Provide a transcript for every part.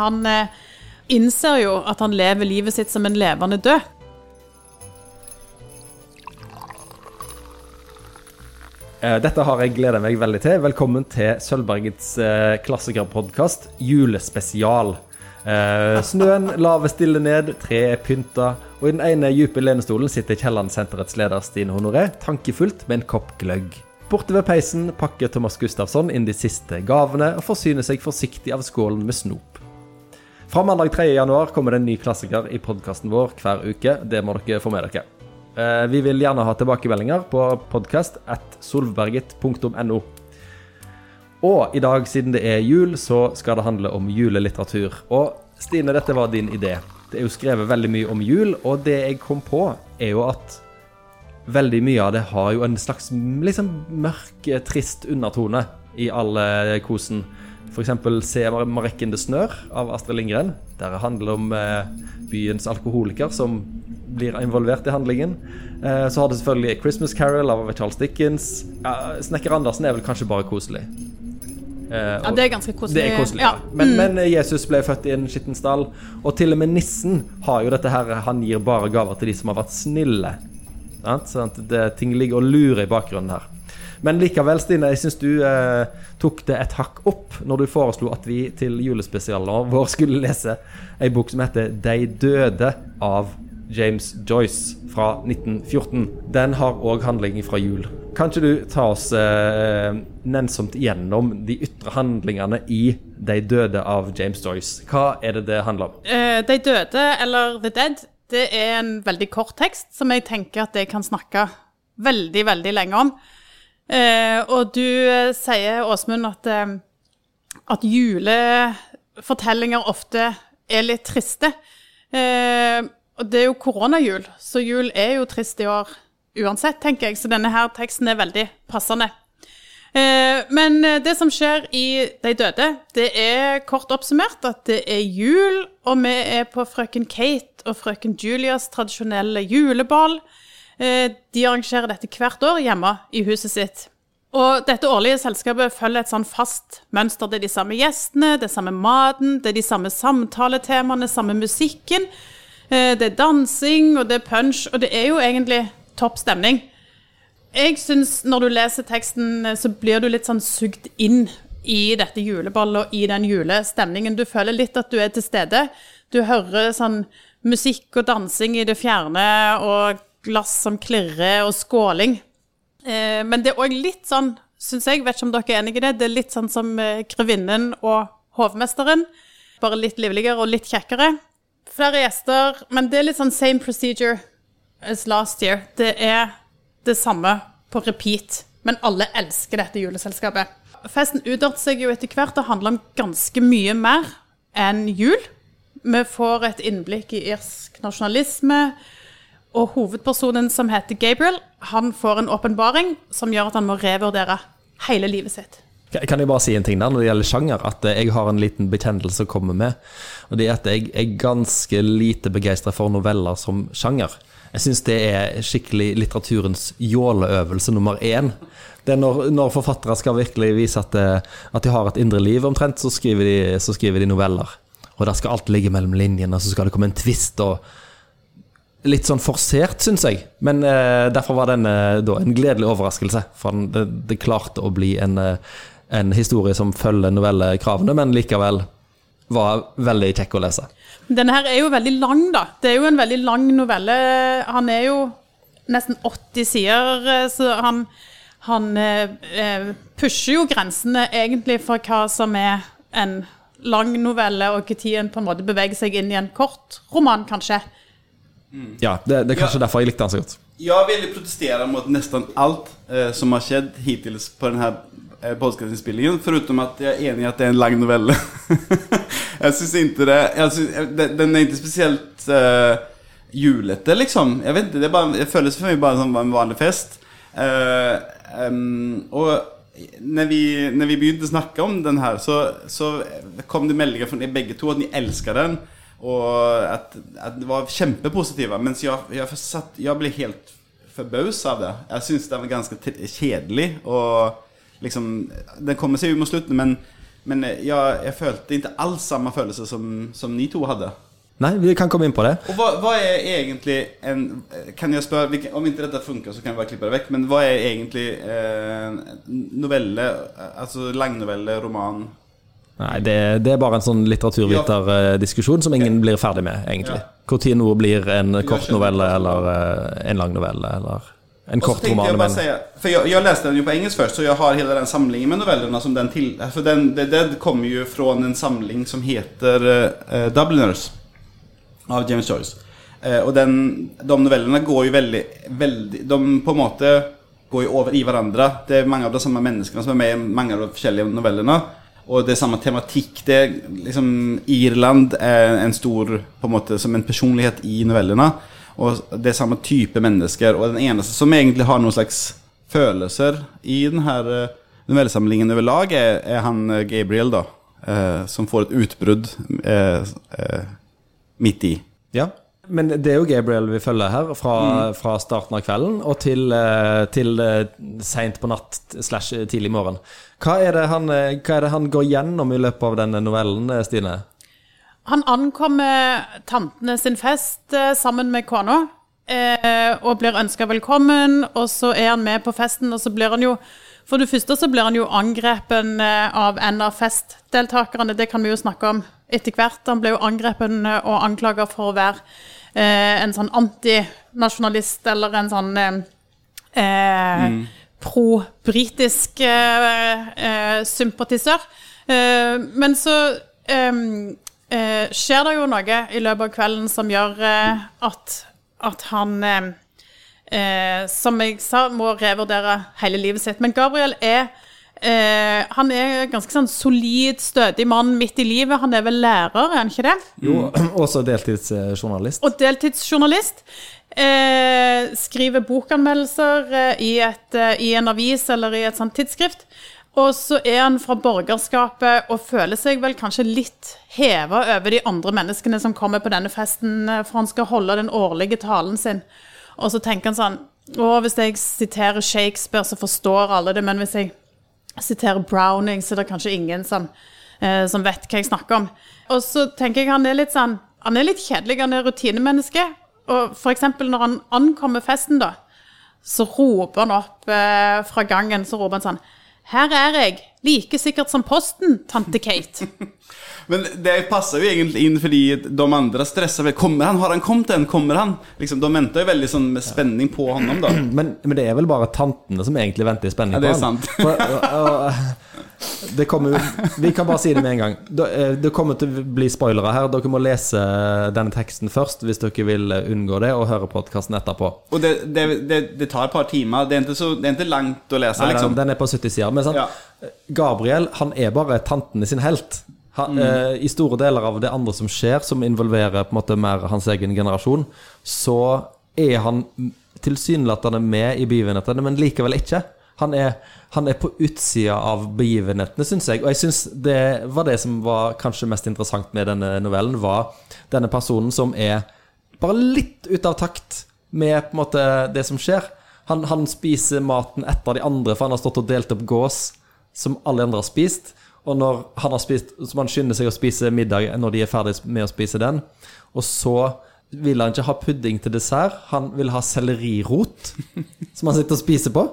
Han eh, innser jo at han lever livet sitt som en levende død. Eh, Dette har jeg gleda meg veldig til. Velkommen til Sølvbergets eh, klassikerpodkast, julespesial. Snøen laver stille ned, treet er pynta, og i den ene dype lenestolen sitter Kielland-senterets leder Stine Honoré tankefullt med en kopp gløgg. Borte ved peisen pakker Thomas Gustafsson inn de siste gavene og forsyner seg forsiktig av skålen med snop. Fra mandag 3. januar kommer det en ny klassiker i podkasten vår hver uke. Det må dere få med dere. Eh, Vi vil gjerne ha tilbakemeldinger på podkast. Og i dag, siden det er jul, så skal det handle om julelitteratur. Og Stine, dette var din idé. Det er jo skrevet veldig mye om jul, og det jeg kom på, er jo at veldig mye av det har jo en slags liksom mørk, trist undertone i all kosen. Eksempel Se Marekken det snør av Astrid Lindgren. Der handler det om eh, byens alkoholiker som blir involvert i handlingen. Eh, så har det selvfølgelig Christmas Carol av Charles Dickens. Ja, Snekker Andersen er vel kanskje bare koselig. Eh, Ja, det er ganske koselig. det er koselig. Ja. Ja. Men, men Jesus ble født i en skitten stall, og til og med nissen har jo dette her Han gir bare gaver til de som har vært snille. Sant? Sånn det, ting ligger og lurer i bakgrunnen her. Men likevel, Stine, jeg syns du eh, tok det et hakk opp når du foreslo at vi til julespesialen vår skulle lese ei bok som heter 'De døde' av James Joyce fra 1914. Den har òg handling fra jul. Kan ikke du ta oss eh, nennsomt gjennom de ytre handlingene i 'De døde' av James Joyce? Hva er det det handler om? Uh, De døde, eller The Dead, det er en veldig kort tekst som jeg tenker at jeg kan snakke veldig, veldig lenge om. Eh, og du eh, sier, Åsmund, at, eh, at julefortellinger ofte er litt triste. Og det er jo koronajul, så jul er jo trist i år uansett, tenker jeg. Så denne her teksten er veldig passende. Men det som skjer i De døde, det er kort oppsummert at det er jul, og vi er på frøken Kate og frøken Julias tradisjonelle juleball. Eh, de arrangerer dette hvert år hjemme i huset sitt. Og dette årlige selskapet følger et sånn fast mønster. Det er de samme gjestene, det er samme maten, det er de samme samtaletemaene, samme musikken. Eh, det er dansing, og det er punch, og det er jo egentlig topp stemning. Jeg syns når du leser teksten, så blir du litt sånn sugd inn i dette juleballet og i den julestemningen. Du føler litt at du er til stede. Du hører sånn musikk og dansing i det fjerne, og glass som klirrer, og skåling. Eh, men det er òg litt sånn, syns jeg, vet ikke om dere er enig i det, det er litt sånn som eh, Grevinnen og Hovmesteren. Bare litt livligere og litt kjekkere. Flere gjester, men det er litt sånn same procedure as last year. Det er det samme på repeat, men alle elsker dette juleselskapet. Festen utarter seg jo etter hvert og handler om ganske mye mer enn jul. Vi får et innblikk i irsk nasjonalisme, og hovedpersonen som heter Gabriel, han får en åpenbaring som gjør at han må revurdere hele livet sitt. Kan jeg bare si en ting der når det gjelder sjanger? At eh, jeg har en liten bekjennelse å komme med. Og det er at jeg er ganske lite begeistra for noveller som sjanger. Jeg syns det er skikkelig litteraturens jåleøvelse nummer én. Det er når, når forfattere skal virkelig vise at, eh, at de har et indre liv, omtrent, så skriver de, så skriver de noveller. Og der skal alt ligge mellom linjene, og så skal det komme en twist og Litt sånn forsert, syns jeg. Men eh, derfor var den eh, da en gledelig overraskelse. For det, det klarte å bli en, eh, en historie som følger novellekravene, men likevel var veldig kjekk å lese. Denne her er jo veldig lang, da. Det er jo en veldig lang novelle. Han er jo nesten 80 sider, eh, så han, han eh, eh, pusher jo grensene egentlig for hva som er en lang novelle, og når en på en måte beveger seg inn i en kort roman, kanskje. Ja, det, det er kanskje derfor jeg likte den så godt. Jeg vill protestere mot nesten alt eh, som har skjedd hittil på denne här eh, at jeg er jag är enig i at det er en lang novelle. jeg syns ikke det. Syns, eh, den, er ikke spesielt eh, julete liksom. Jeg vet ikke, det är bara, det føles for meg bare som en vanlig fest. Eh, um, og når vi, när vi begynte snakke om den her, så, så kom det meldinger fra dere begge to at dere elsker den. Og at, at det var kjempepositive. Mens jeg, jeg, satt, jeg ble helt forbaus av det. Jeg syns den var ganske kjedelig. Og liksom Den kommer seg jo mot slutten, men Men jeg, jeg følte ikke alls samme følelse som, som ni to hadde. Nei, vi kan komme inn på det. Og hva, hva er egentlig en Kan jeg spørre Om ikke dette funker, så kan vi bare klippe det vekk. Men hva er egentlig eh, novelle, altså langnovelle, roman? Nei, det, det er bare en sånn litteraturviterdiskusjon som ingen blir ferdig med, egentlig. Ja. Når noe blir en kort novelle eller eh, en lang novelle eller en kort roman. jeg Men, säga, för jag, jag läste den ju på engelsk först så jag har hela den samlingen med novellerna som den till, för den, det, det kommer ju från en samling som heter eh, Dubliners av James Joyce. Eh, och den, de novellerna går ju väldigt, väldigt, de på en måte går ju över i varandra. Det är många av de samma människorna som är med i många av de olika novellerna. Och det er samme tematikk. Det er liksom Irland er en stor, på en måte, som en personlighet i novellene. Og det er samme type mennesker. Og den eneste som egentlig har noen slags følelser i denne novellesamlingen over lag, er, er han eh, Gabriel, da. Eh, som får et utbrudd eh, eh, midt i. ja. Men det er jo Gabriel vi følger her, fra, Mm. fra starten av kvelden og til, eh, til eh, seint på natt slash tidlig morgen. Hva er, det han, eh, hva er det han går gjennom i løpet av denne novellen, Stine? Han ankommer tantene sin fest sammen med kona og blir ønska velkommen. Og så er han med på festen, og så blir han jo For det første så blir han jo angrepen av en av festdeltakerne. Det kan vi jo snakke om etter hvert. Han ble jo angrepen og anklaga for å være en sånn antinasjonalist eller en sånn eh, mm. pro-britisk eh, eh, sympatisør. Eh, men så eh, eh, skjer det jo noe i løpet av kvelden som gjør eh, at, at han eh, eh, Som jeg sa, må revurdere hele livet sitt. Men Gabriel er eh, han er ganske sånn solid, stødig mann midt i livet. Han er vel lærer, er han ikke det? Jo, også deltidsjournalist. Og deltidsjournalist. Eh, skriver bokanmeldelser eh, i, et, eh, i en avis eller i et sånt tidsskrift. Og så er han fra borgerskapet og føler seg vel kanskje litt heva over de andre menneskene som kommer på denne festen, eh, for han skal holde den årlige talen sin. Og så tenker han sånn Å, hvis jeg siterer Shakespeare, så forstår alle det, men hvis jeg siterer Browning, så det er kanskje ingen som, eh, som vet hva jeg snakker om. Og så tenker jeg han er litt sånn Han er litt kjedelig, han er rutinemenneske. Og eksempel når han ankommer festen, da, så roper han opp eh, fra gangen så roper han sånn Her er jeg, like sikkert som posten, tante Kate. Men det passer jo egentlig inn fordi de andre stresser vel. Kommer han? Har han kommet igjen? Kommer han? Liksom, de venter jo veldig sånn med spenning på honom, da. Men, men det er vel bare tantene som egentlig venter i spenning Ja, det er på han. sant. For, og, og, det kommer Vi kan bare si det med en gang. Eh, Det kommer til å bli spoilere her. Dere må lese denne teksten først hvis dere vil unngå det, og høre podkasten etterpå. Og det, det, det, det tar et par timer. Det er ikke, så, det er ikke langt å lese, Nei, liksom. Den er på 70 sider. Men sant? Ja. Gabriel han er bare tantene sin helt. Han, eh, I store deler av det andre som skjer, som involverer på en måte mer hans egen generasjon, så er han tilsynelatende med i begivenhetene, men likevel ikke. Han er, han er på utsida av begivenhetene, syns jeg. Og jeg syns det var det som var kanskje mest interessant med denne novellen, var denne personen som er bare litt ute av takt med på en måte det som skjer. Han, han spiser maten etter de andre, for han har stått og delt opp gås som alle andre har spist. Og når han har spist, så man skynder seg å spise middag når de er ferdig med å spise den. Og så vil han ikke ha pudding til dessert, han vil ha sellerirot som han sitter og spiser på.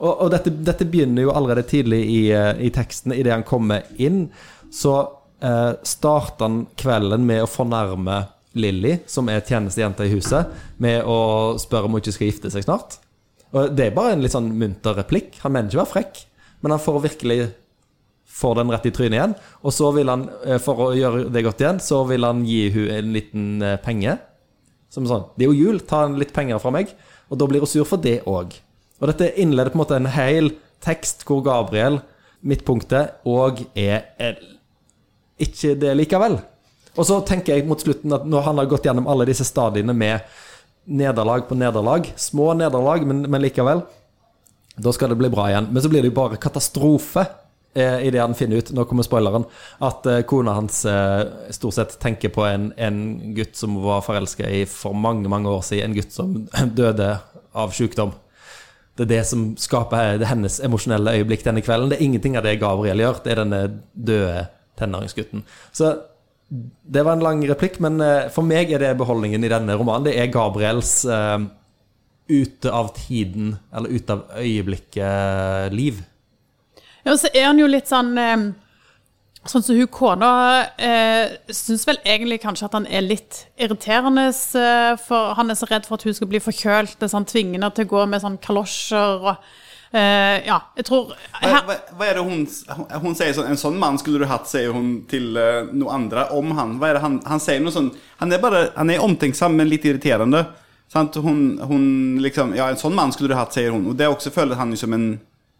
Og, og dette, dette begynner jo allerede tidlig i, eh, i teksten. Idet han kommer inn, så eh, starter han kvelden med å fornærme Lilly, som er tjenestejenta i huset, med å spørre om hun ikke skal gifte seg snart. Og Det er bare en litt sånn munter replikk. Han mener ikke å være frekk, men han får virkelig får den rett i trynet igjen. Og så vil han, eh, for å gjøre det godt igjen, så vil han gi hun en liten eh, penge. Som sånn Det er jo jul, ta litt penger fra meg. Og da blir hun sur for det òg. Og dette innleder på en måte en hel tekst hvor Gabriel, midtpunktet, òg er, el. ikke det likevel. Og så tenker jeg mot slutten at når han har gått gjennom alle disse stadiene med nederlag på nederlag, små nederlag, men, men likevel, da skal det bli bra igjen. Men så blir det jo bare katastrofe eh, det han finner ut, nå kommer spoileren, at eh, kona hans eh, stort sett tenker på en, en gutt som var forelska i for mange, mange år siden, en gutt som døde av sykdom. Det er det som skaper det hennes emosjonelle øyeblikk denne kvelden. Det er ingenting av det Gabriel gjør. Det er denne døde tenåringsgutten. Så det var en lang replikk, men eh, for meg er det beholdningen i denne romanen. Det er Gabriels uh, ute av tiden, eller ute av øyeblikket-liv. Ja, og så er han jo litt sånn eh, Sånn som hun kona eh, syns vel egentlig kanskje at han er litt irriterende, eh, for han er så redd for at hun skal bli forkjølt. Det er sånn tvingende til å gå med sånn kalosjer og eh, Ja, jeg tror Hva, hva, hva er det hun, hun, sier sånn En sånn mann skulle du hatt, sier hun til uh, noe andre om han. Hva er det han, han sier noe sånn Han er bare Han er omtenksom, men litt irriterende. Sant? Hun, hun liksom Ja, en sånn mann skulle du hatt, sier hun. Og det også føler han jo som en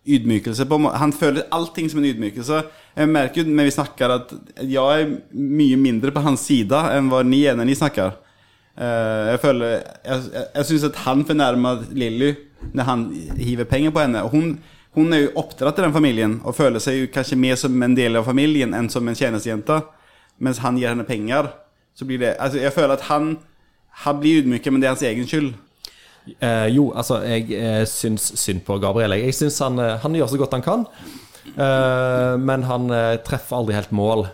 ydmykelse. På, han føler allting som en ydmykelse. Jeg merker jo når vi snakker, at jeg er mye mindre på hans side enn hva ni er når ni snakker. Uh, jeg føler Jeg, jeg, syns at han fornærmer Lilly når han hiver penger på henne. Hun, hun er jo oppdratt i den familien og føler seg jo kanskje mer som en del av familien enn som en tjenestejente. Mens han gir henne penger, så blir det Altså, jeg føler at han, han blir ydmyket, men det er hans egen skyld. Eh, jo, altså, jeg eh, syns synd på Gabriel. Jeg syns han, eh, han gjør så godt han kan, eh, men han eh, treffer aldri helt mål.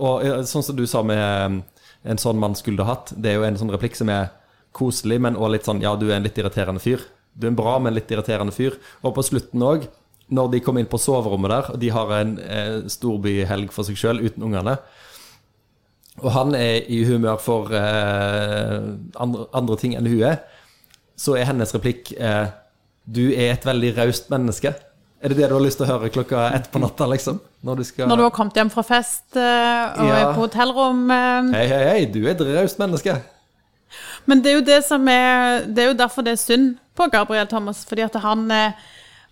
Og eh, sånn som du sa med en sånn mann skulle hatt, det er jo en sånn replikk som er koselig, men også litt sånn ja, du er en litt irriterende fyr. Du er en bra, men litt irriterende fyr. Og på slutten òg, når de kommer inn på soverommet der, og de har en eh, storbyhelg for seg sjøl uten ungene, og han er i humør for eh, andre, andre ting enn hun er, så er hennes replikk eh, Du er et veldig raust menneske. Er det det du har lyst til å høre klokka ett på natta, liksom? Når du skal Når du har kommet hjem fra fest eh, og Ja. er på hotellrom eh, Hei, hei, hei, du er et raust menneske. Men det er jo det som er Det er jo derfor det er synd på Gabriel Thomas, fordi at han eh,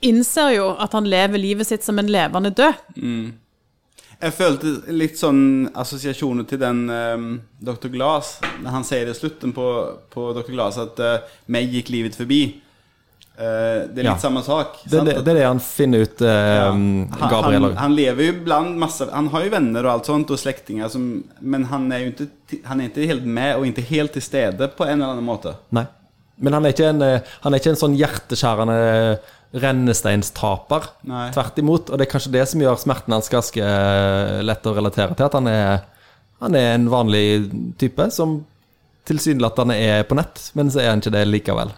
innser jo at han lever livet sitt som en levende død. Jeg følte litt sånn assosiasjoner til den um, Dr. Glass, når han sier i slutten på, på Dr. Glass at uh, meg gikk livet forbi. Uh, det er litt Ja. samme sak. Det, det, det er det han finner ut, uh, ja. Gabriel. han, han lever jo blant masse Han har jo venner og alt sånt, og slektninger, som, men han er jo ikke, han er ikke helt med, og ikke helt til stede på en eller annen måte. Nei. Men han er ikke en, eh, han er ikke en sånn hjerteskjærende rennesteinstaper. Tvert imot. Og det er kanskje det som gjør smerten hans ganske eh, lett å relatere til. At han er, han er en vanlig type som tilsynelatende er på nett, men så er han ikke det likevel.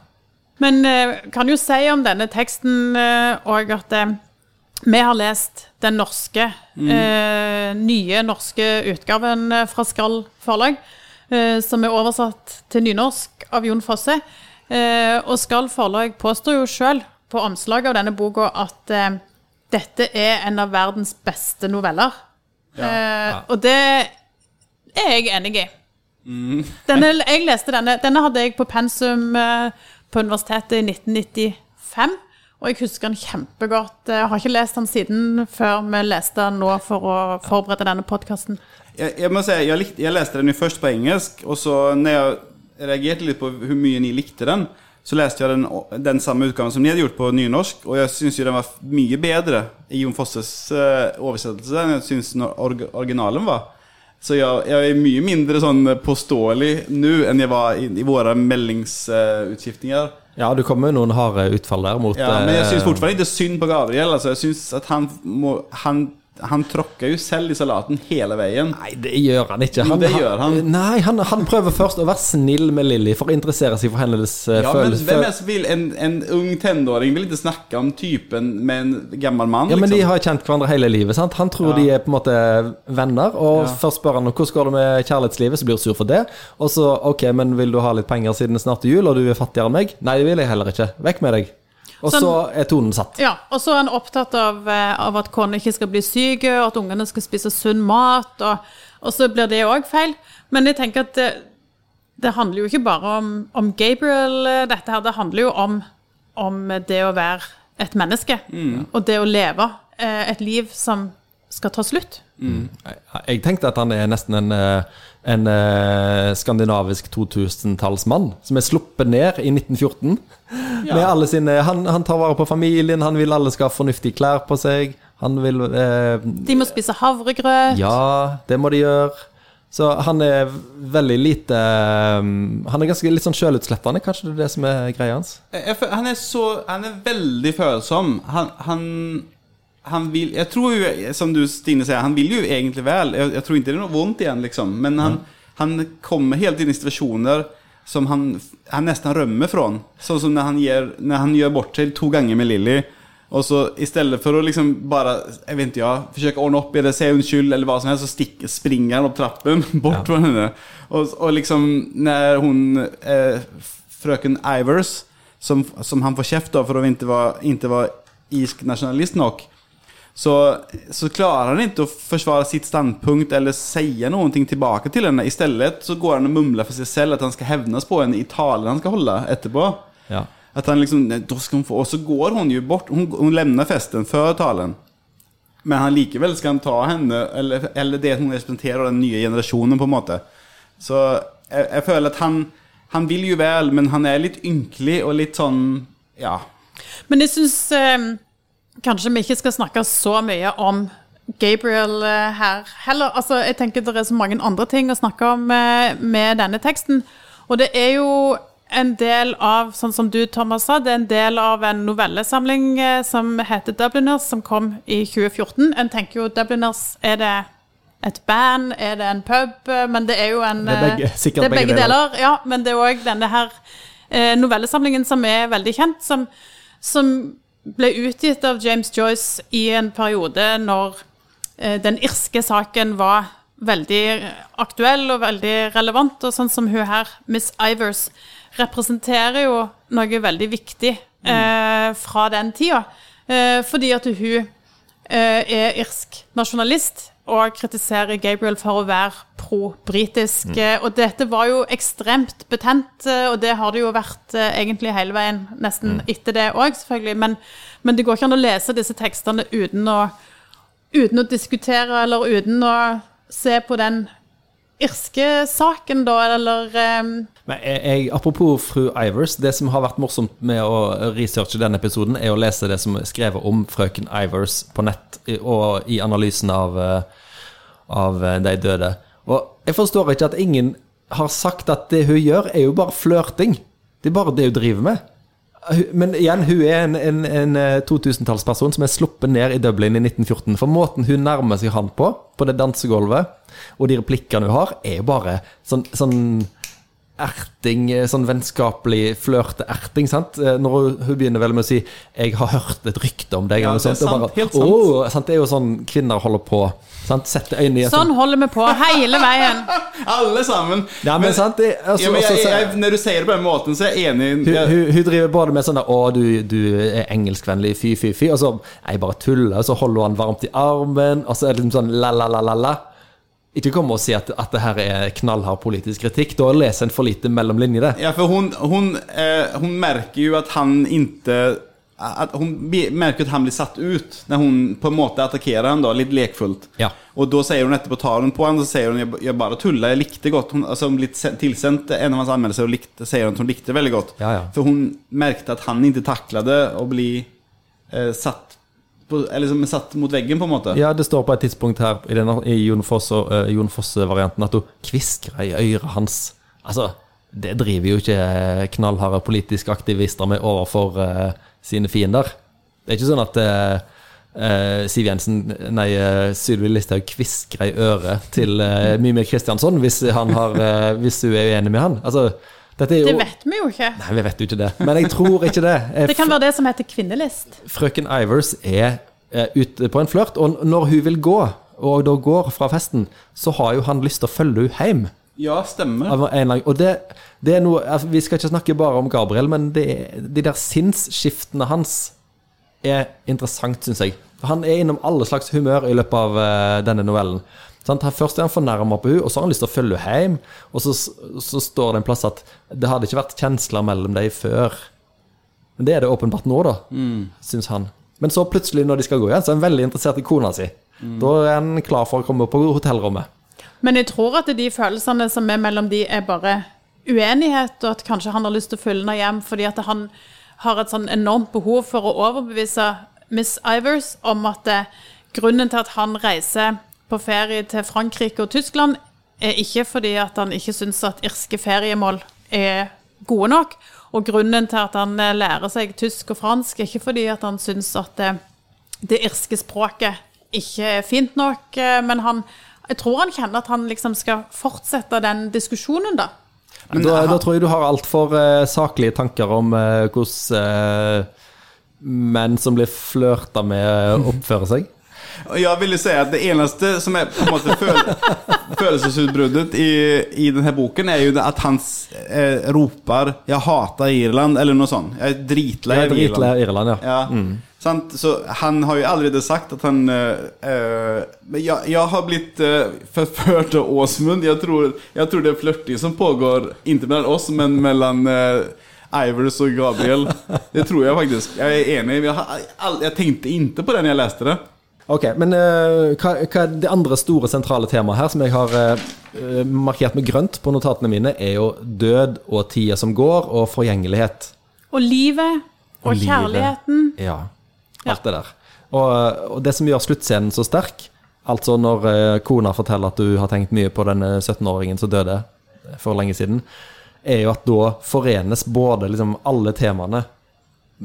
Men eh, kan jo si om denne teksten òg at eh, vi har lest den norske, eh, nye norske utgaven eh, fra Skall forlag, eh, som er oversatt til nynorsk av Jon Fosse. Eh, og Skall forlag påstår jo sjøl på omslaget av denne boka at eh, dette er en av verdens beste noveller. Eh, og det er jeg enig i. Denne, jeg leste denne, denne hadde jeg på pensum eh, på universitetet i 1995. Og jeg husker den kjempegodt. Jeg har ikke lest den siden før vi leste den nå for å forberede denne podkasten. Jeg, jeg må si, jeg, likte, jeg leste den jo først på engelsk, og så når jeg reagerte litt på hvor mye ni likte den, så leste jeg den, den samme utgaven som ni hadde gjort på nynorsk, og jeg syns jo den var mye bedre i Jon Fosses eh, oversettelse enn jeg syns originalen var. Så jeg, jeg er mye mindre sånn påståelig nå enn jeg var i, i våre meldingsutskiftninger. Ja, du kommer jo noen harde utfall der mot Ja, men jeg syns fortsatt det ikke synd på Gabriel. Altså, jeg synes at han, må, han, han tråkker jo selv i salaten hele veien. Nei, det gjør han ikke. Jo, det gjør han. Nei, han, han prøver først å være snill med Lilly for å interessere seg for hennes uh, Ja, men følelser. hvem er vil En, en ung tenåring vil ikke snakke om typen med en gammel mann. Ja, men de liksom. har kjent hverandre hele livet. sant? Han tror Ja. de er på en måte venner, og Ja. først spør han hvordan går det med kjærlighetslivet, så blir hun sur for det. Og så OK, men vil du ha litt penger siden det snart er jul, og du er fattigere enn meg? Nei, det vil jeg heller ikke. Vekk med deg. Og Sånn- så er tonen satt. Ja, og så er han opptatt av, eh, av at kona ikke skal bli syk, og at ungene skal spise sunn mat, og, og så blir det òg feil. Men jeg tenker at det, det handler jo ikke bare om, om Gabriel, eh, dette her. Det handler jo om, om det å være et menneske, og det å leve eh, et liv som skal ta slutt. Jeg, jeg tenkte at han er nesten en, eh, en eh, skandinavisk 2000-tallsmann som er sluppet ned i 1914. Med alle sine, han, han tar vare på familien, han vil alle skal ha fornuftige klær på seg. Han vil eh, De må spise havregrøt. Ja, det må de gjøre. Så han er veldig lite um, Han er ganske litt sånn sjølutslettende, kanskje det er det som er greia hans? Jeg, jeg, han er så Han er veldig følsom. Han, han, han vil Jeg tror jo, som du Stine sier, han vil jo egentlig vel. Jeg, jeg tror ikke det er noe vondt igjen, liksom. Men han, han kommer helt tiden i situasjoner som han, han nesten rømmer fra. Sånn som når han, ger, når han gjør bort seg to ganger med Lilly. Og så i stedet for å liksom bare jeg vet ikke, ja, forsøke å ordne opp i det, si unnskyld eller hva som helst, så stikker, springer han opp trappen bort fra henne. Og, og liksom når hun eh, frøken Ivers, som, som han får kjeft av for å ikke være, ikke være irsk nasjonalist nok, så, så klarer han ikke å forsvare sitt standpunkt eller si noe tilbake til henne. I stedet så går han og mumler for seg selv at han skal hevnes på henne i talen han skal holde etterpå. Ja. At han liksom, da skal hun få, Og så går hun jo bort, Hun, hun lämnar festen før talen. Men han likevel skal han ta henne, eller, eller det hun representerer den nye generasjonen på en måte. Så jeg, jeg føler at han, han vil jo vel, men han er litt ynkelig og litt sånn, ja. Men jeg syns eh, kanskje vi ikke skal snakke så mye om Gabriel eh, her heller. Altså, jeg tenker det er så mange andre ting å snakke om eh, med denne teksten. Og det er jo en del av, sånn som du Thomas sa, det er en del av en novellesamling eh, som heter Dubliners, som kom i 2014. En tenker jo Dubliners, er det et band, er det en pub? Men det er jo en Det er begge- sikkert det er begge begge deler. deler. Ja, men det er òg denne her novellesamlingen som er veldig kjent, som, som ble utgitt av James Joyce i en periode når eh, den irske saken var veldig aktuell og veldig relevant, og sånn som hun her, Miss Ivers, representerer jo noe veldig viktig eh, fra den tida. Eh, fordi at hun eh, er irsk nasjonalist og kritiserer Gabriel for å være pro-britisk. Mm. Og dette var jo ekstremt betent, eh, og det har det jo vært eh, egentlig hele veien, nesten etter det òg, selvfølgelig. Men, men det går ikke an å lese disse tekstene uten å, uten å diskutere eller uten å se på den irske saken, da, eller um... Men jeg, jeg, apropos fru Ivers, det som har vært morsomt med å researche denne episoden, er å lese det som er skrevet om frøken Ivers på nett og i analysen av, eh, av eh, de døde. Og jeg forstår ikke at ingen har sagt at det hun gjør, er jo bare flørting. Det er bare det hun driver med. Men igjen, hun er en, en, en eh, 2000-tallsperson som er sluppet ned i Dublin i 1914. For måten hun nærmer seg han på, på det dansegulvet, og de replikkene hun har, er jo bare sånn, sånn erting, eh, sånn vennskapelig flørte-erting. sant? Eh, Når hun, hun begynner vel med å si 'jeg har hørt et rykte om deg', Ja, det er sant, helt sant. «Åh», sant? Det er jo sånn kvinner holder på. Sant? Sette øynene i Sånn holder vi på hele veien. Alle sammen! Ja, men sant, det- altså- ja, men jeg, jeg, jeg, når du sier det på den måten, så er jeg enig. Hun, hun, hun driver både med sånn der 'Å, du, du er engelskvennlig, fy, fy, fy', og så 'Jeg bare tuller', og så holder hun han varmt i armen, og så er det liksom sånn la-la-la-la-la. Ikke komme og si at, at det her er knallhard politisk kritikk. Da leser en for lite mellom linjene. ja, for hun, hun, eh, hun merker jo at han ikke at Hun merker at han blir satt ut når hun på en måte attakkerer ham, da, litt lekfullt. Ja. Og da sier hun etterpå tar hun på og så sier hun jeg, jeg bare tuller, jeg likte godt. Hun, altså, hun sen- tilsendt en av hans anmeldelser og likte, sier hun at hun likte veldig godt. Ja, ja. For hun merkte at han ikke taklet å bli eh, satt, på, eller som satt mot veggen, på en måte. Ja, det står på et tidspunkt her i, denne, i Jon Fosse-varianten Jon Fosse-varianten at hun kviskrer i øret hans. Altså, det driver jo ikke knallharde politiske aktivister med overfor uh, sine fiender. Det er ikke sånn at uh, Uh, Siv Jensen, nei, uh, Sylvi Listhaug kviskrer i øret til uh, Mimir Kristiansson hvis, eh, hvis hun er uenig med han. Altså, jo Det vet vi jo ikke. Nei, vi vet jo ikke det. Men jeg tror ikke det. Det kan være det som heter kvinnelist. Frøken Ivers er ute på en flørt, og når hun vil gå, og da går fra festen, så har jo han lyst til å følge henne hjem. Ja, stemmer. Og det, det er noe altså, Vi skal ikke snakke bare om Gabriel, men det, de der sinnsskiftene hans er interessant, syns jeg. Han er innom alle slags humør i løpet av uh, denne novellen. Sånn, Han, først er han fornærma på henne, og så har han lyst til å følge henne hjem. Og så, så står det en plass at det hadde ikke vært kjensler mellom dem før. Men det er det åpenbart nå, da, syns han. Men så plutselig, når de skal gå igjen, så er han veldig interessert i kona si. Da er han klar for å komme på hotellrommet. Men jeg tror at de følelsene som er mellom de, er bare uenighet, og at kanskje han har lyst til å følge henne hjem fordi at han har et sånn enormt behov for å overbevise Miss Ivers om at eh, grunnen til at han reiser på ferie til Frankrike og Tyskland, er ikke fordi at han ikke syns at irske feriemål er gode nok. Og grunnen til at han eh, lærer seg tysk og fransk, er ikke fordi at han syns at det, det irske språket ikke er fint nok, eh, men han, jeg tror han kjenner at han liksom skal fortsette den diskusjonen, da. da, da tror jeg du har altfor uh, saklige tanker om uh, hvordan uh, menn som blir flørta med, oppfører seg. Jeg ville si at det eneste som er på en måte føl følelsesutbruddet i, i denne boken, er jo det at han eh, roper 'Jeg hater Irland', eller noe sånt. Jeg er dritlei av Irland. Irland, ja. Ja, sant? Så han har jo allerede sagt at han eh, eh, jeg, jeg har blitt eh, forført av Åsmund. Jeg tror, jeg tror det er flørting som pågår, ikke mellom oss, men mellom uh, Ivers og Gabriel. Det tror jeg faktisk. Jeg er enig. Jeg, har, jeg tenkte ikke på det når jeg leste det. Ok, men uh, hva, hva er det andre store sentrale temaet her som jeg har eh, markert med grønt på notatene mine, er jo død og tida som går, og forgjengelighet. Og livet og, Og kjærligheten. Ja, Ja. alt det der. Og, og det som gjør sluttscenen så sterk, altså når uh, kona forteller at du har tenkt mye på denne 17-åringen som døde for lenge siden, er jo at da forenes både liksom alle temaene,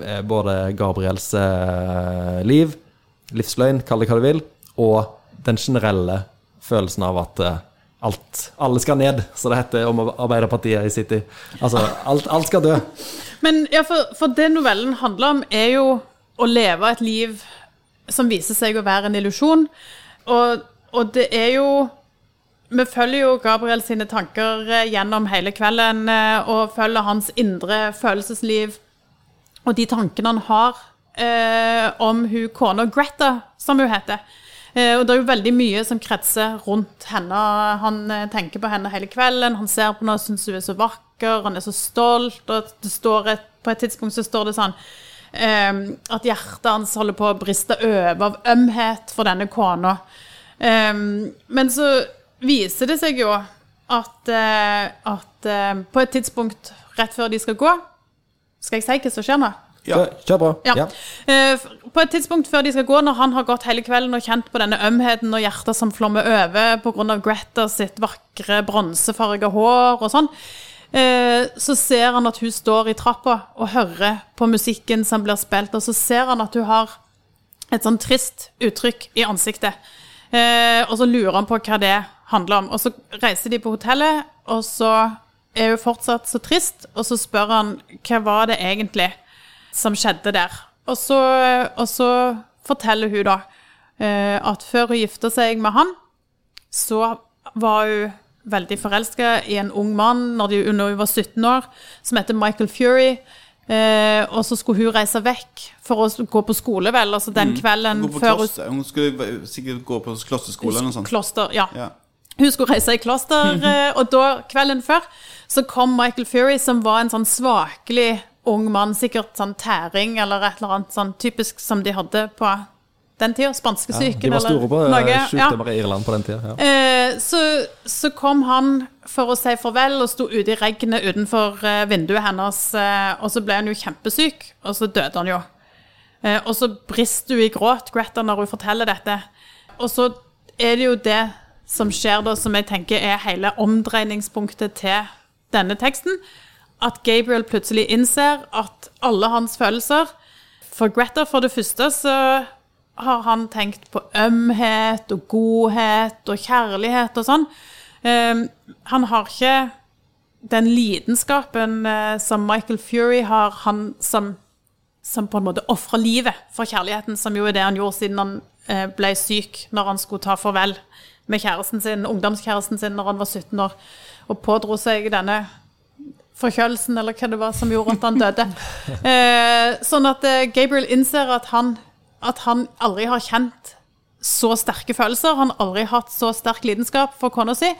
eh, både Gabriels eh, liv, livsløgn, kall det hva du vil, og den generelle følelsen av at eh, alt, alle skal ned, så det heter om Arbeiderpartiet i City. Altså, alt, alt skal dø. Men ja, for, for det novellen handler om, er jo å leve et liv som viser seg å være en illusjon. Og, og det er jo Vi følger jo Gabriel sine tanker eh, gjennom hele kvelden, eh, og følger hans indre følelsesliv og de tankene han har eh, om hun kona Greta, som hun heter. Eh, og det er jo veldig mye som kretser rundt henne. Han eh, tenker på henne hele kvelden. Han ser på henne og syns hun er så vakker, han er så stolt. Og et, på et tidspunkt så står det sånn eh, at hjertet hans holder på å briste over av ømhet for denne kona. Men så viser det seg jo at, eh, at eh, på et tidspunkt rett før de skal gå Skal jeg si hva som skjer nå? Ja. Kjør, på. Ja. Ja. Eh, På et tidspunkt før de skal gå, når han har gått hele kvelden og kjent på denne ømheten og hjertet som flommer over pga. Greta sitt vakre bronsefarga hår og sånn, eh, så ser han at hun står i trappa og hører på musikken som blir spilt, og så ser han at hun har et sånn trist uttrykk i ansiktet. Eh, og så lurer han på hva det handler om. Og så reiser de på hotellet, og så er hun fortsatt så trist, og så spør han hva var det egentlig som skjedde der. Og så, og så forteller hun da eh, at før hun gifta seg med han, så var hun veldig forelska i en ung mann når, de, når hun var 17 år, som heter Michael Fury. Eh, og så skulle hun reise vekk for å gå på skole, vel. Altså den kvelden Gå på før hun. Hun skulle sikkert gå på klosterskole eller noe sånt. Kloster, ja. Ja. Hun skulle reise i kloster, eh, og da, kvelden før, så kom Michael Fury, som var en sånn svakelig ung mann, sikkert sånn tæring eller et eller annet sånn typisk som de hadde på den tida. Spanskesyken De var store på eller noe. eh, sykdommer i Irland på den tida. Ja. Eh, så, så kom han for å si farvel og sto ute i regnet utenfor vinduet hennes, eh, og så ble han jo kjempesyk, og så døde han jo. Eh, og så brister hun i gråt, Greta, når hun forteller dette. Og så er det jo det som skjer da, som jeg tenker er hele omdreiningspunktet til denne teksten. At Gabriel plutselig innser at alle hans følelser For Greta, for det første, så har han tenkt på ømhet og godhet og kjærlighet og sånn. Eh, han har ikke den lidenskapen eh, som Michael Fury har, han som, som på en måte ofrer livet for kjærligheten, som jo er det han gjorde siden han eh, ble syk, når han skulle ta farvel med kjæresten sin, ungdomskjæresten sin når han var 17 år, og pådro seg denne forkjølelsen, eller hva det var som gjorde at han døde. Eh, sånn at eh, Gabriel innser at han, at han aldri har kjent så sterke følelser. Han har aldri hatt så sterk lidenskap for kona si.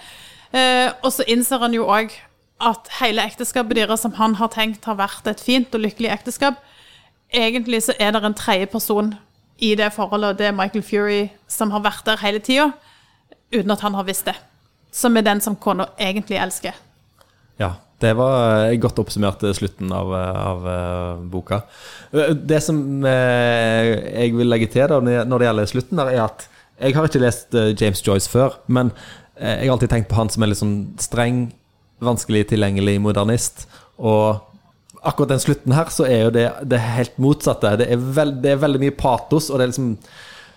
Eh, og så innser han jo òg at hele ekteskapet deres, som han har tenkt har vært et fint og lykkelig ekteskap, egentlig så er det en tredje person i det forholdet, og det er Michael Fury, som har vært der hele tida, uten at han har visst det. Som er den som kona egentlig elsker. Ja, det var eh, godt oppsummert slutten av, eh, av eh, boka. Eh, Det som eh, jeg vil legge til da, når det gjelder slutten, er at jeg har ikke lest eh, James Joyce før, men eh, Jeg har alltid tenkt på han som er litt sånn streng, vanskelig tilgjengelig modernist. Og akkurat den slutten her, så er jo det det helt motsatte. Det er, veld, det er veldig mye patos, og det er liksom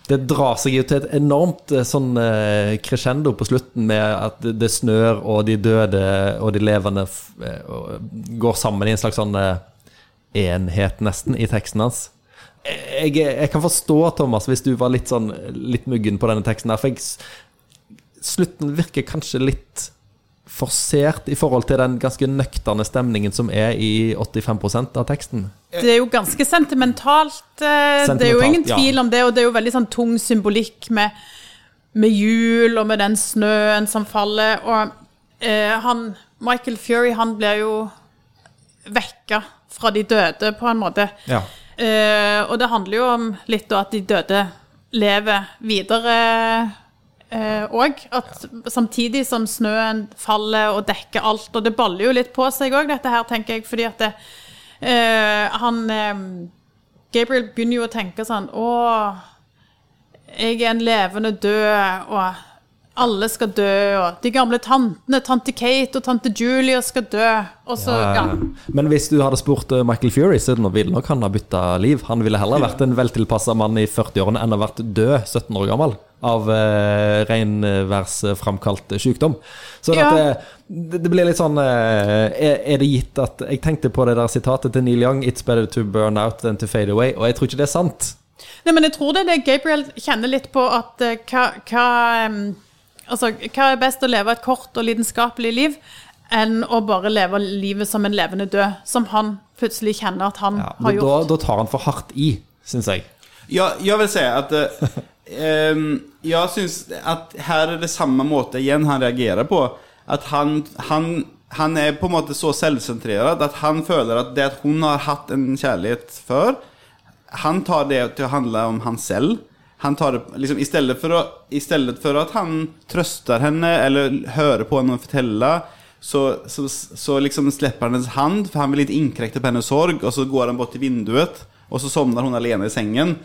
det drar seg jo til et enormt eh, sånn eh, crescendo på slutten med at det, snør, og de døde og de levende eh, går sammen i en slags sånn enhet, nesten, i teksten hans. Jeg, jeg kan forstå, Thomas, hvis du var litt sånn litt muggen på denne teksten her, for jeg, slutten virker kanskje litt forsert i forhold til den ganske nøkterne stemningen som er i 85% av teksten. Det er jo ganske sentimentalt. sentimentalt det er jo ingen ingen ja. tvil om det, og det er jo veldig sånn tung symbolikk med, med jul og med den snøen som faller. Og eh, han Michael Fury, han blir jo vekka fra de døde, på en måte. Ja. Eh, og det handler jo om litt da at de døde lever videre òg. at samtidig som snøen faller og dekker alt, og det baller jo litt på seg òg, dette her, tenker jeg, fordi at det, eh, han eh, Gabriel begynner jo å tenke sånn Å, jeg er en levende død, og alle skal dø, og de gamle tantene, tante Kate og tante Julia skal dø, så ja. Men hvis du hadde spurt eh, Michael Fury, så ville nok han ha bytta liv. Han ville heller vært en veltilpassa mann i 40-årene enn å ha vært død 17 år gammel av eh, regnværsframkalt sykdom. Så Ja. at det, det blir litt sånn eh, er, er det gitt at Jeg tenkte på det der sitatet til Neil Young 'It's better to burn out than to fade away', og jeg tror ikke det er sant. Nei, men jeg tror det er det Gabriel kjenner litt på at eh, hva, hva, em, altså, hva er best å leve et kort og lidenskapelig liv enn å bare leve livet som en levende død, som han plutselig kjenner at han Ja, har gjort. da tar han for hardt i, syns jeg. Ja, jeg vil si at eh, ehm, jag syns at her er det samme måte igjen han reagerer på. At han, han, han er på en måte så selvsentrert at han føler at det at hun har hatt en kjærlighet før, han tar det til å handle om han selv. Han tar det, liksom, i, stedet for å, I stedet for at han trøster henne eller hører på henne fortelle så, så, så liksom slipper han hennes hand for han vil ikke innkrekte på hennes sorg Og så går han bort til vinduet og så sovner hun alene i sengen.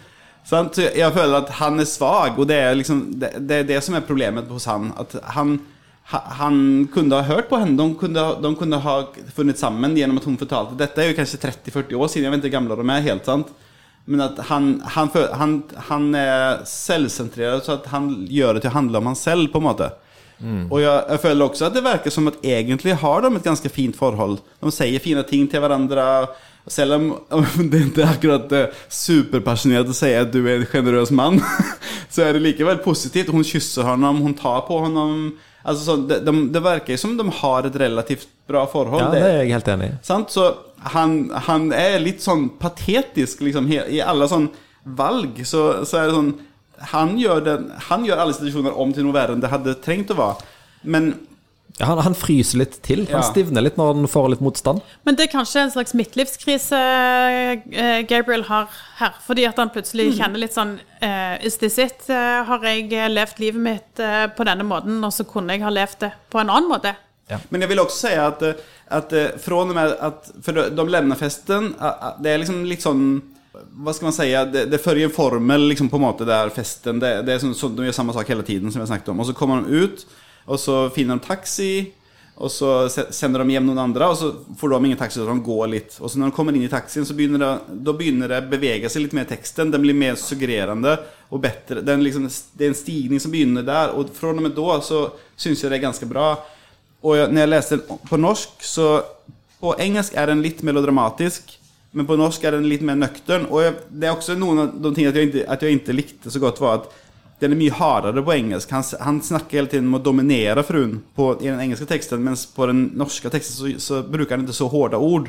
Så jeg føler at han er svag, og det er liksom det, det er det som er problemet hos han. At han, han kunne ha hørt på henne. De kunne, de kunne ha funnet sammen gjennom at hun fortalte. Dette er jo kanskje 30-40 år siden, jeg vet ikke hvor gamle de er, helt sant. Men at han, han, han, han er selvsentrert, så han gjør det til å handle om han selv, på en måte. Og jeg, jeg føler også at det virker som at egentlig har de et ganske fint forhold. De sier fine ting til hverandre. Selv om, om det ikke er akkurat eh, superpassionert å si at du er en sjenerøs mann, så er det likevel positivt. Hun kysser ham, hun tar på ham. Altså, det, de, det virker som de har et relativt bra forhold. Ja, det er jeg helt enig i. Så han, han er litt sånn patetisk liksom, i alle sånn valg. Så, så er det sånn han gjør, den, han gjør alle situasjoner om til noe verre enn det hadde trengt å være. Men Ja, han, han fryser litt til. Han Ja. stivner litt når han får litt motstand. Men det er kanskje en slags midtlivskrise eh, Gabriel har her. Fordi at han plutselig kjenner litt sånn eh, Is this it? Eh, har jeg levd livet mitt på denne måten, og så kunne jeg ha levd det på en annen måte? Men jag vill också säga eh, att eh, från och med att, för de- lemner festen, det är liksom litt sånn hva skal man si, det, det følger en formel liksom på en måte der festen, det, det er sånn, så, de gjør samme sak hele tiden som jeg snakket om. Og så kommer de ut, og så finner de taxi, Og så sender de hjem noen andre, og så får de ingen taxi, så de går litt. Og så når de kommer inn i taxien, så begynner det, da begynner det bevege seg litt mer teksten. Den blir mer suggererende og bedre. Liksom, det er en stigning som begynner der, og fra og med da så syns jeg det er ganske bra. Og når jeg leser den på norsk, så På engelsk er den litt melodramatisk, men på norsk er den litt mer nøktern. Og jeg, det er også noen av de tingene at jeg ikke, at jeg ikke likte så godt, var at den er mye hardere på engelsk. Han, han snakker hele tiden om å dominere fruen på, i den engelske teksten, mens på den norske teksten så, så bruker han ikke så harde ord.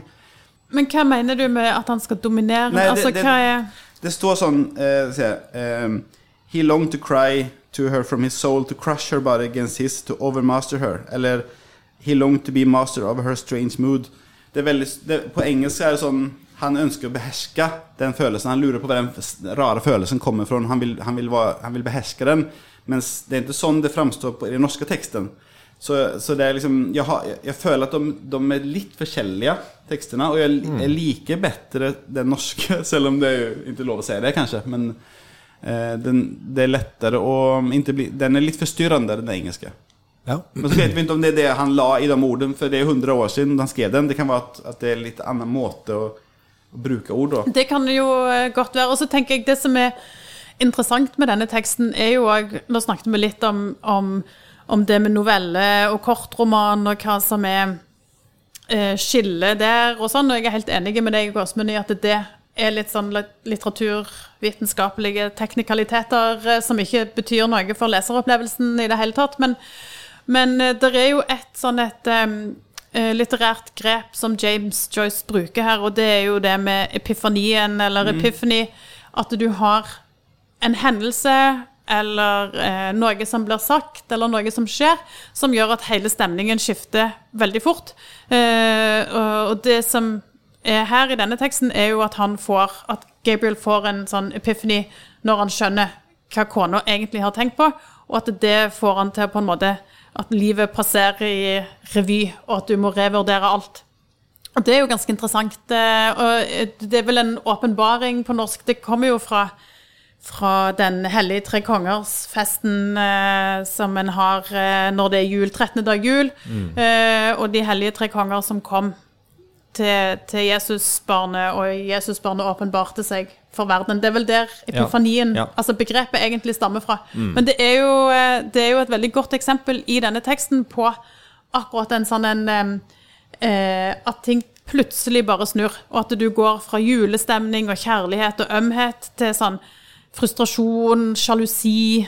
Men hva mener du med at han skal dominere? Nei, det- altså, det- hva er Det står sånn uh, se, uh, He longed to cry to her from his soul To crush her body against his To overmaster her Eller He longed to be master of her strange mood. Det er veldig, det, På engelsk er det sånn Han ønsker å beherske den følelsen. Han lurer på hvor den rare følelsen kommer fra. Han vil, han vil, være, han vil beherske den. Mens det er ikke sånn det framstår på, i den norske teksten. Så, så det er liksom Jeg, har, jeg, føler at de, de er litt forskjellige tekstene. Og jeg, jeg liker bedre den norske Selv om det er jo ikke lov å si det kanskje. Men eh, den, det er lettere å bli Den er litt forstyrrende den engelske Ja. Men så vet vi ikke om det er det han la i de ordene, for det er 100 år siden han skrev den. Det kan være at, at det er litt annen måte å, å bruke ord på. Det kan jo eh, godt være. Og så tenker jeg det som er interessant med denne teksten, er jo òg Nå snakket vi litt om, om, om det med novelle og kortroman, og hva som er eh, skillet der og sånn. Og jeg er helt enig med deg, Åsmund, i at det er litt sånn litteraturvitenskapelige teknikaliteter eh, som ikke betyr noe for leseropplevelsen i det hele tatt. Men, men eh, det er jo et sånn et um, litterært grep som James Joyce bruker her, og det er jo det med epifanien, eller epiphany. At du har en hendelse eller eh, noe som blir sagt, eller noe som skjer, som gjør at hele stemningen skifter veldig fort. Eh, og, og det som er her i denne teksten, er jo at han får At Gabriel får en sånn epiphany når han skjønner hva kona egentlig har tenkt på, og at det får han til å på en måte At livet passerer i revy, og at du må revurdere alt. Og det er jo ganske interessant. eh, Og det er vel en åpenbaring på norsk. Det kommer jo fra fra Den hellige tre kongers-festen eh, som en har eh, når det er jul, 13. dag jul, eh, og de hellige tre konger som kom til, til Jesusbarnet, og Jesusbarnet åpenbarte seg for verden. Det er vel der epifanien, Ja. Ja. altså begrepet, egentlig stammer fra. Men det er, jo, eh, det er jo et veldig godt eksempel i denne teksten på akkurat en sånn en eh, At ting plutselig bare snur, og at du går fra julestemning og kjærlighet og ømhet til sånn frustrasjon, sjalusi,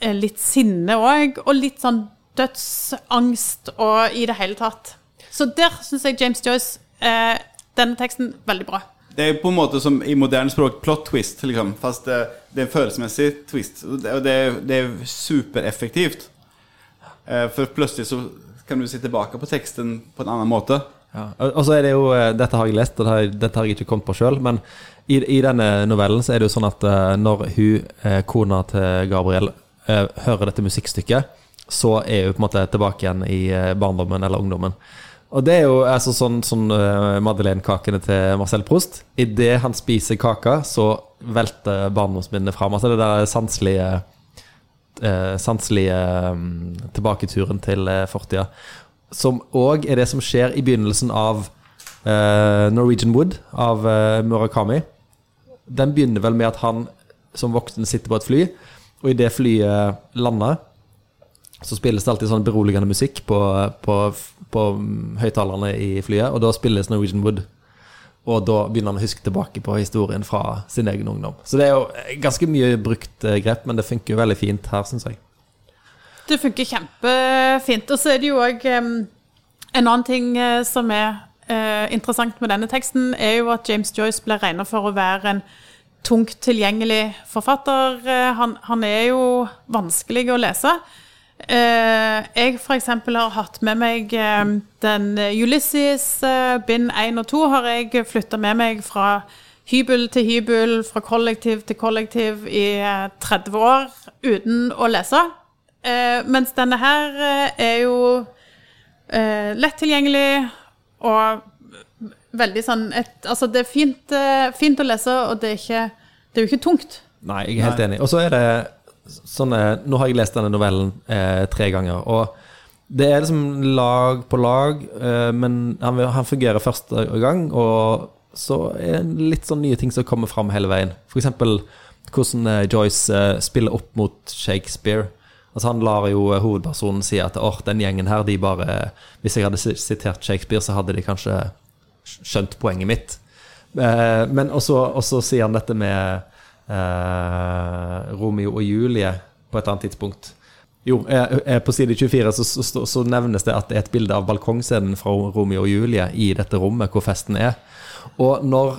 eh, litt sinne òg, og litt sånn dødsangst og i det hele tatt. Så der syns jeg James Joyce, eh, denne teksten, veldig bra. Det er på en måte som i moderne språk plot twist, liksom. Fast det, det er en følelsesmessig twist. Og det, det, er- er supereffektivt. Eh, For plutselig så kan du se tilbake på teksten på en annen måte. Ja. Og så er det jo eh, Dette har jeg lest, og dette har jeg ikke kommet på sjøl. Men i, i denne novellen så er det jo sånn at eh, når hun, eh, kona til Gabriel, eh, hører dette musikkstykket, så er hun på en måte tilbake igjen i eh, barndommen eller ungdommen. Og det er jo altså, sånn, sånn uh, Madeleine-kakene til Marcel Proust. Idet han spiser kaka, så velter barndomsminnet fram. Altså det der sanselige uh, sanselige um, tilbaketuren til uh, fortida. Som òg er det som skjer i begynnelsen av uh, Norwegian Wood av Murakami. Den begynner vel med at han som voksen sitter på et fly, og idet flyet lander, så spilles det alltid sånn beroligende musikk på, på, på høyttalerne i flyet, og da spilles Norwegian Wood. Og da begynner han å huske tilbake på historien fra sin egen ungdom. Så det er jo ganske mye brukt eh, grep, men det funker jo veldig fint her, syns jeg. Det funker kjempefint. Og så er det jo òg en annen ting eh, som er eh, interessant med denne teksten, er jo at James Joyce ble regna for å være en tungt tilgjengelig forfatter. Han, han er jo vanskelig å lese. Eh, jeg f.eks. har hatt med meg eh, den Ulysses, eh, bind 1 og 2, har jeg flytta med meg fra hybel til hybel, fra kollektiv til kollektiv i eh, 30 år uten å lese. Eh, mens denne her er jo eh, lett tilgjengelig og veldig sånn et, Altså, det er fint, fint å lese, og det er, ikke, det er jo ikke tungt. Nei, jeg er helt enig. Og så er det sånne Nå har jeg lest denne novellen eh, tre ganger, og det er liksom lag på lag, eh, men han, han fungerer første gang, og så er det litt sånn nye ting som kommer fram hele veien. Eksempel hvordan eh, Joyce eh, spiller opp mot Shakespeare. Altså Han lar jo hovedpersonen si at åh, den gjengen her, de bare Hvis jeg hadde sitert Shakespeare, så hadde de kanskje skjønt poenget mitt. Men også, også sier han dette med Romeo og Julie på et annet tidspunkt. Jo, eh, eh, på side 24 så, så, så, nevnes det at det er et bilde av balkongscenen fra Romeo og Julie i dette rommet hvor festen er. Og når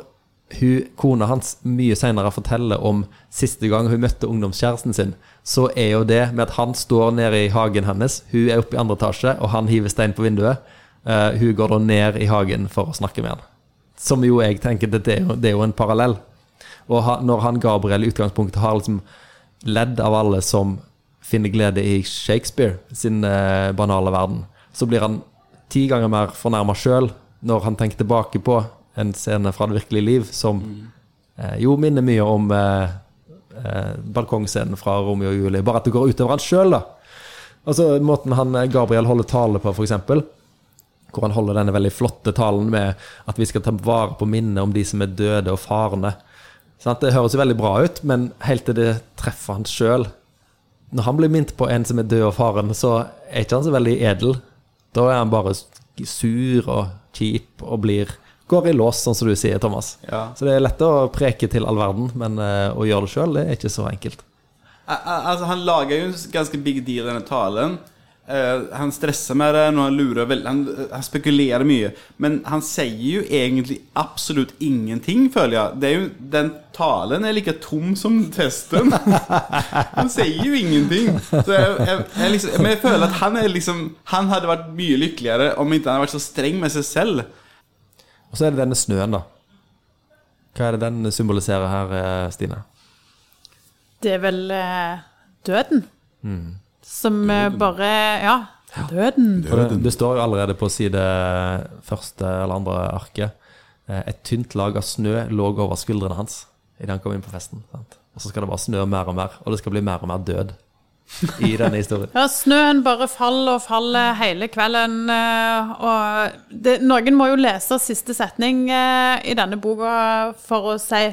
hun, kona hans mye senere forteller om siste gang hun møtte ungdomskjæresten sin, så er jo det med at han står nede i hagen hennes, hun er oppe i andre etasje, og han hiver stein på vinduet. Uh, hun går da ned i hagen for å snakke med han. Som jo jeg tenker, det er jo, det er jo en parallell. Og han, når han Gabriel i utgangspunktet har liksom ledd av alle som finner glede i Shakespeare sin eh, banale verden, så blir han ti ganger mer fornærma sjøl når han tenker tilbake på en scene fra det virkelige liv som eh, jo minner mye om eh, eh, balkongscenen fra Romeo og Julie, bare at det går utover han sjøl, da. Altså måten han eh, Gabriel holder tale på, eksempel. Hvor han holder denne veldig flotte talen med at vi skal ta vare på minnet om de som er døde og farne. Det høres jo veldig bra ut, men helt til det treffer han sjøl. Når han blir minnet på en som er død og faren, så er ikke han så veldig edel. Da er han bare sur og kjip og blir går i lås, sånn som du sier, Thomas. Ja. Så det er lett å preke til all verden, men eh, å gjøre det sjøl, det er ikke så enkelt. Al- al- han lager jo en ganske big deal i denne talen. Eh, han stresser med det, han lurer veldig han, han spekulerer mye. Men han sier jo egentlig absolutt ingenting føler jeg. Det er jo, den talen er like tom som testen. han sier jo ingenting. Så jeg, jeg jag liksom, men jeg føler at han er liksom, han hadde vært mye lykkeligere om ikke han hadde vært så streng med seg selv. Og så er det denne snøen, da. Hva er det den symboliserer her, eh, Stine? Det er vel eh, døden. Som eh, bare Ja, døden. Døden. det, det står jo allerede på side første eller andre arket. eh, Et tynt lag av snø lå over skuldrene hans idet han kom inn på festen. Sant? Og så skal det bare snø mer og mer, og det skal bli mer og mer død i denne historien. Ja, snøen bare faller og faller hele kvelden. eh, Og det, noen må jo lese siste setning i denne boka for å si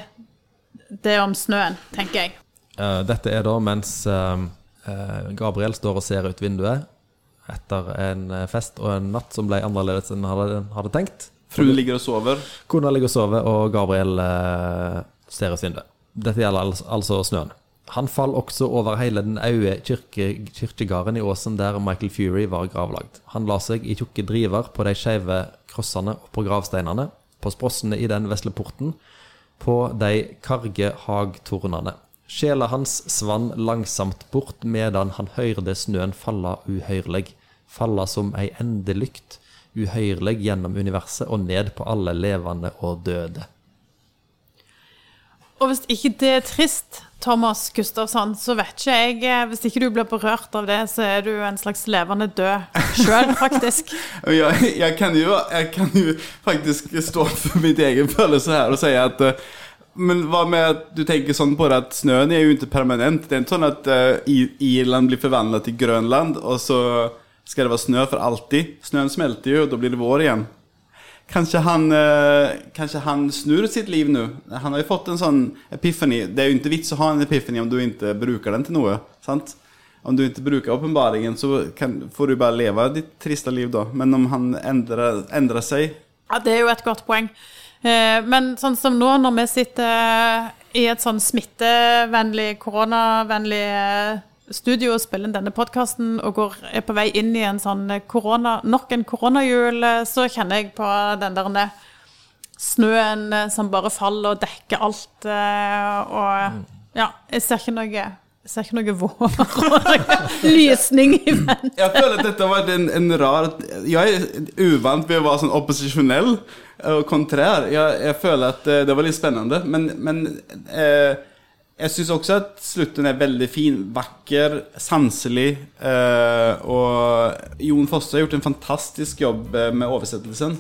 det om snøen, tenker jeg. Eh, Dette er da mens Gabriel står og ser ut vinduet etter en eh, fest og en natt som ble annerledes enn han hadde, tenkt. Fruen ligger og sover. Kona ligger og sover, og Gabriel eh, ser ut vinduet. Dette gjelder altså snøen. Han faller også over hele den aue kirke, kirkegården i åsen der Michael Fury var gravlagd. Han la seg i tjukke driver på de skeive krossene og på gravsteinene, på sprossene i den vesle porten, på de karge hagtornene. Sjela hans svann langsomt bort medan han høyrde snøen falla uhøyrleg, falla som ei endelykt, uhøyrleg gjennom universet og ned på alle levende og døde. Og hvis ikke det er trist, Thomas Gustavsson, så vet ikke jeg eh, Hvis ikke du blir berørt av det, så er du en slags levende død sjøl, faktisk. jeg, Jag, jag, kan jo, jeg, kan jo, faktisk stå for mitt egen følelse her og si at eh, men hva med at du tenker sånn på det at snøen er jo ikke permanent. Det er ikke sånn at uh, Irland blir forvandlet til Grønland, og så skal det være snø for alltid. Snøen smelter jo, og da blir det vår igjen. Kanskje han, uh, kanskje han snur sitt liv nå? Han har jo fått en sånn epiphany. Det er jo ikke vits å ha en epiphany om du ikke bruker den til noe. Sant? Om du ikke bruker åpenbaringen, så kan, får du bare leve ditt triste liv da. Men om han endrer, endrer seg Ja, Det er jo et godt poeng. Eh, Men sånn som nå, når vi sitter i et sånn smittevennlig, koronavennlig eh, studio og spiller inn denne podkasten og går, er på vei inn i en sånn korona, nok en koronajul, eh, så kjenner jeg på den der eh, snøen eh, som bare faller og dekker alt. eh, Og ja, jeg ser ikke noe jeg ser ikke noe vår lysning i vente. Jeg føler at dette vært en, en rar... Jeg er uvant ved å være sånn opposisjonell og kontrær. Jeg, jeg føler att eh, det var litt spennende. Men, men eh, jeg syns også at slutten er veldig fin, Vakker, sanselig. Eh, og Jon Fosse har gjort en fantastisk jobb eh, med översättelsen.